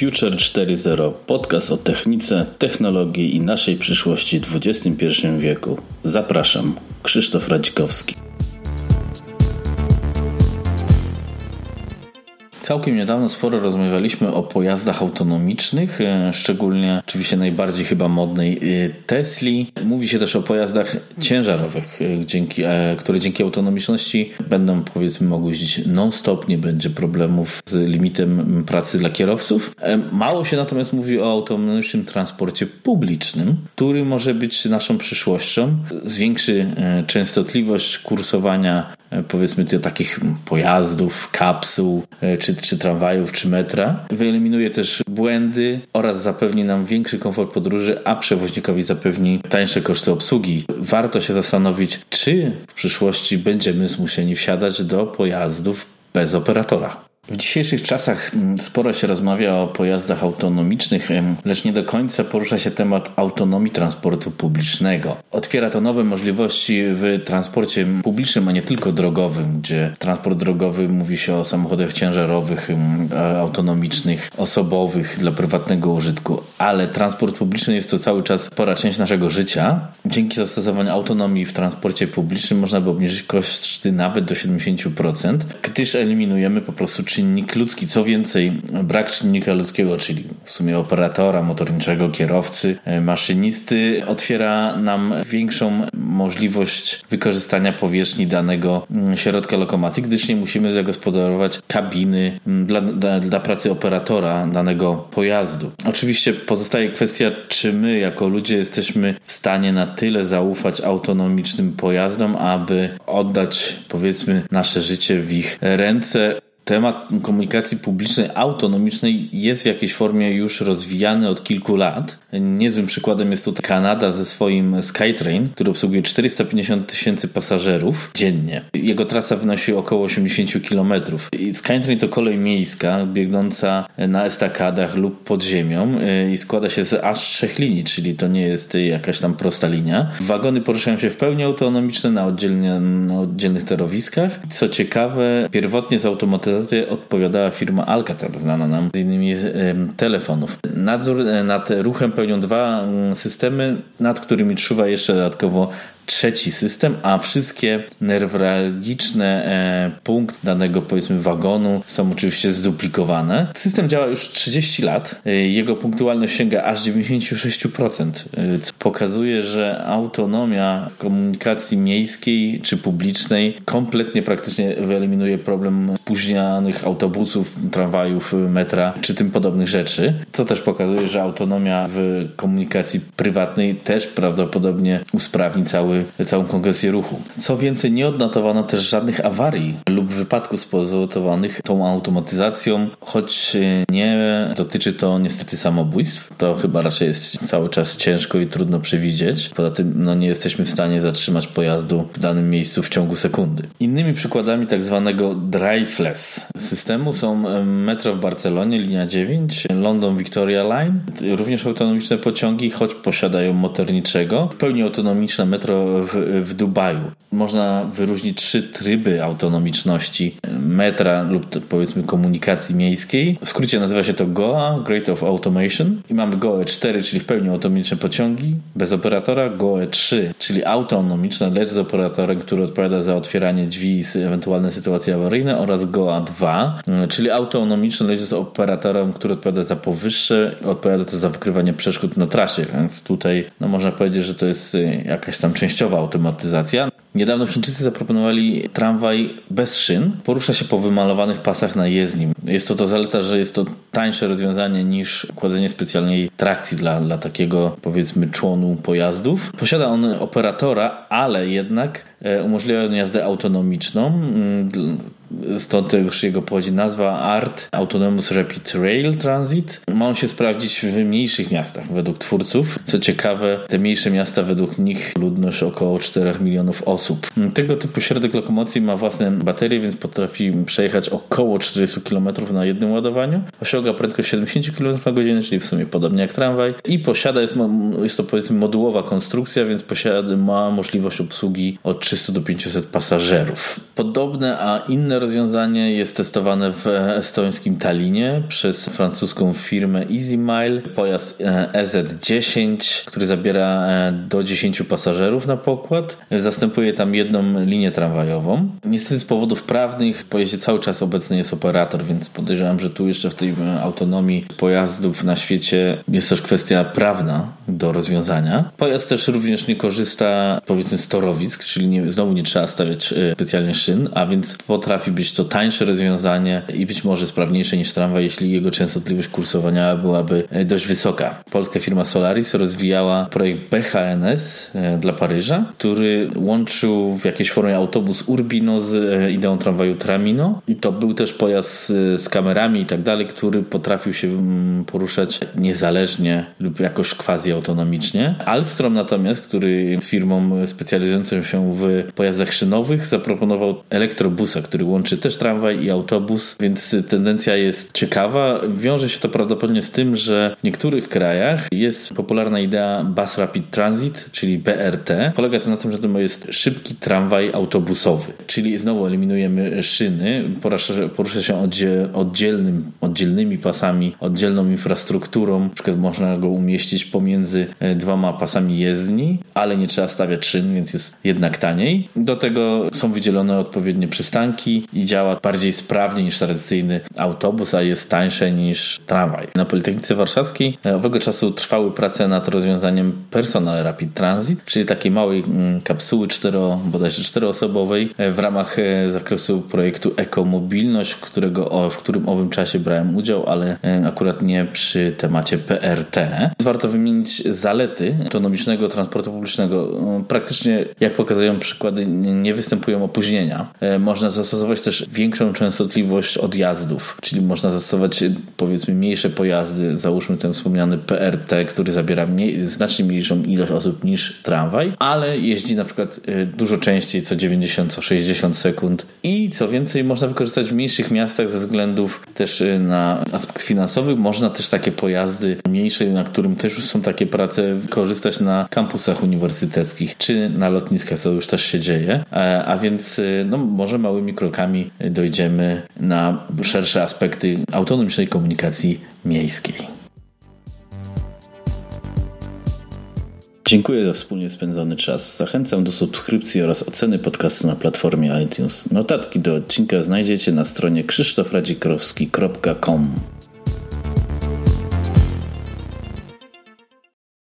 Future 4.0 podcast o technice, technologii i naszej przyszłości w XXI wieku. Zapraszam, Krzysztof Radzikowski. Całkiem niedawno sporo rozmawialiśmy o pojazdach autonomicznych, e, szczególnie oczywiście najbardziej chyba modnej e, Tesli. Mówi się też o pojazdach ciężarowych, e, dzięki, które dzięki autonomiczności będą powiedzmy mogły jeździć non-stop, nie będzie problemów z limitem pracy dla kierowców. Mało się natomiast mówi o autonomicznym transporcie publicznym, który może być naszą przyszłością. Zwiększy częstotliwość kursowania powiedzmy takich pojazdów, kapsuł czy czy tramwajów, czy metra. Wyeliminuje też błędy oraz zapewni nam większy komfort podróży, a przewoźnikowi zapewni tańsze koszty obsługi. Warto się zastanowić, czy w przyszłości będziemy zmuszeni wsiadać do pojazdów bez operatora. W dzisiejszych czasach mm, sporo się rozmawia o pojazdach autonomicznych, lecz nie do końca porusza się temat autonomii transportu publicznego. Otwiera to nowe możliwości w transporcie publicznym, a nie tylko drogowym, gdzie transport drogowy mówi się o samochodach ciężarowych, autonomicznych, osobowych dla prywatnego użytku, ale transport publiczny jest to cały czas spora część naszego życia. Dzięki zastosowaniu autonomii w transporcie publicznym można by obniżyć koszty nawet do 70%, gdyż eliminujemy po prostu czynnik ludzki. Co więcej, brak czynnika ludzkiego, czyli w sumie operatora motorniczego, kierowcy, e, maszynisty, otwiera nam większą możliwość wykorzystania powierzchni danego mm, środka lokomocji, gdyż nie musimy zagospodarować kabiny mm, dla, dla, dla pracy operatora danego pojazdu. Oczywiście pozostaje kwestia, czy my jako ludzie jesteśmy w stanie na tyle zaufać autonomicznym pojazdom, aby oddać powiedzmy nasze życie w ich ręce temat komunikacji publicznej autonomicznej jest w jakiejś formie już rozwijany od kilku lat. Niezłym przykładem jest tutaj Kanada ze swoim Skytrain, który obsługuje 450 tysięcy pasażerów dziennie. Jego trasa wynosi około 80 km. Skytrain to kolej miejska biegnąca na estakadach lub pod ziemią i składa się z aż trzech linii, czyli to nie jest jakaś tam prosta linia. Wagony poruszają się w pełni autonomiczne na, na oddzielnych torowiskach. Co ciekawe, pierwotnie z odpowiadała firma Alcatel, znana nam z innymi z telefonów. Nadzór nad ruchem pełnią dwa mm, systemy, nad którymi czuwa jeszcze dodatkowo trzeci system, a wszystkie newralgiczne e, punkty danego powiedzmy wagonu są oczywiście zduplikowane. System działa już 30 lat. E, jego punktualność sięga aż 96%, e, co pokazuje, że autonomia komunikacji miejskiej czy publicznej kompletnie praktycznie wyeliminuje problem spóźnianych autobusów, tramwajów, metra czy tym podobnych rzeczy. To też pokazuje, że autonomia w komunikacji prywatnej też prawdopodobnie usprawni cały całą kongresję ruchu. Co więcej, nie odnotowano też żadnych awarii lub wypadków spowodowanych tą automatyzacją, choć nie dotyczy to niestety samobójstw. To chyba raczej jest cały czas ciężko i trudno przewidzieć. Poza tym no, nie jesteśmy w stanie zatrzymać pojazdu w danym miejscu w ciągu sekundy. Innymi przykładami tak zwanego driveless systemu są metro w Barcelonie, linia 9, London Victoria Również autonomiczne pociągi, choć posiadają motorniczego. W pełni autonomiczne metro w, w Dubaju. Można wyróżnić trzy tryby autonomiczności metra lub powiedzmy komunikacji miejskiej. W skrócie nazywa się to GOA, Great of Automation. I mamy GOE 4, czyli w pełni autonomiczne pociągi bez operatora, GOE 3, czyli autonomiczne, lecz z operatorem, który odpowiada za otwieranie drzwi i ewentualne sytuacje awaryjne oraz GOA 2, czyli autonomiczne, lecz z operatorem, który odpowiada za powyższe, odpowiada to za wykrywanie przeszkód na trasie, więc tutaj no, można powiedzieć, że to jest jakaś tam częściowa automatyzacja. Niedawno Chińczycy zaproponowali tramwaj bez szyn. Porusza się po wymalowanych pasach na jezdnim. Jest to to zaleta, że jest to tańsze rozwiązanie niż kładzenie specjalnej trakcji dla, dla takiego powiedzmy członu pojazdów. Posiada on operatora, ale jednak e, umożliwia on jazdę autonomiczną stąd też jego pochodzi nazwa ART Autonomous Rapid Rail Transit. Ma on się sprawdzić w mniejszych miastach według twórców. Co ciekawe, te mniejsze miasta według nich ludność około 4 milionów osób. Tego typu środek lokomocji ma własne baterie, więc potrafi przejechać około 40 km na jednym ładowaniu. Osiąga prędkość 70 km na godzinę, czyli w sumie podobnie jak tramwaj. I posiada, jest, jest to powiedzmy modułowa konstrukcja, więc posiada, ma możliwość obsługi od 300 do 500 pasażerów. Podobne, a inne rozwiązanie jest testowane w estońskim Tallinie przez francuską firmę EasyMile. Pojazd EZ10, który zabiera do 10 pasażerów na pokład. Zastępuje tam jedną linię tramwajową. Niestety z powodów prawnych w pojeździe cały czas obecny jest operator, więc podejrzewam, że tu jeszcze w tej autonomii pojazdów na świecie jest też kwestia prawna do rozwiązania. Pojazd też również nie korzysta powiedzmy z torowisk, czyli nie, znowu nie trzeba stawiać e, specjalnie szyn, a więc potrafi być to tańsze rozwiązanie i być może sprawniejsze niż tramwaj, jeśli jego częstotliwość kursowania byłaby e, dość wysoka. Polska firma Solaris rozwijała projekt BHNS e, dla Paryża, który łączył w jakiejś formie autobus Urbino z ideą tramwaju Tramino i to był też pojazd z kamerami i tak dalej, który potrafił się mm, poruszać niezależnie lub jakoś quasi autonomicznie. Alstrom natomiast, który jest firmą specjalizującą się w pojazdach szynowych, zaproponował elektrobusa, który łączy też tramwaj i autobus, więc tendencja jest ciekawa. Wiąże się to prawdopodobnie z tym, że w niektórych krajach jest popularna idea Bus Rapid Transit, czyli BRT. Polega to na tym, że to jest szybki tramwaj autobusowy, czyli znowu eliminujemy szyny, porusza się oddzielnym, oddzielnymi pasami, oddzielną infrastrukturą, na przykład można go umieścić pomiędzy e, dwoma pasami jezdni, ale nie trzeba stawiać szyn, więc jest jednak taniej. Do tego są wydzielone odpowiednie przystanki i działa bardziej sprawnie niż tradycyjny autobus, a jest tańsze niż tramwaj. Na Politechnice Warszawskiej e, owego czasu trwały prace nad rozwiązaniem Personal Rapid Transit, czyli takiej małej mm, kapsuły cztero, bodajże czteroosobowej e, w ramach zakresu projektu Ekomobilność, którego, w którym owym czasie brałem udział, ale akurat nie przy temacie PRT. Warto wymienić zalety autonomicznego transportu publicznego. Praktycznie, jak pokazują przykłady, nie występują opóźnienia. E, można zastosować też większą częstotliwość odjazdów, czyli można zastosować powiedzmy mniejsze pojazdy, załóżmy ten wspomniany PRT, który zabiera mniej, znacznie mniejszą ilość osób niż tramwaj, ale jeździ na przykład e, dużo częściej, co 90, co 60 sekund i co więcej można wykorzystać w mniejszych miastach ze względów też e, na aspekt finansowy. Można też takie pojazdy mniejsze, na którym też już są takie prace, korzystać na kampusach uniwersyteckich czy na lotniskach, co już też się dzieje. E, a więc e, no, może małymi krokami dojdziemy na szersze aspekty autonomicznej komunikacji miejskiej. Dziękuję za wspólnie spędzony czas. Zachęcam do subskrypcji oraz oceny podcastu na platformie iTunes. Notatki do odcinka znajdziecie na stronie krzysztofradzikrowski.com.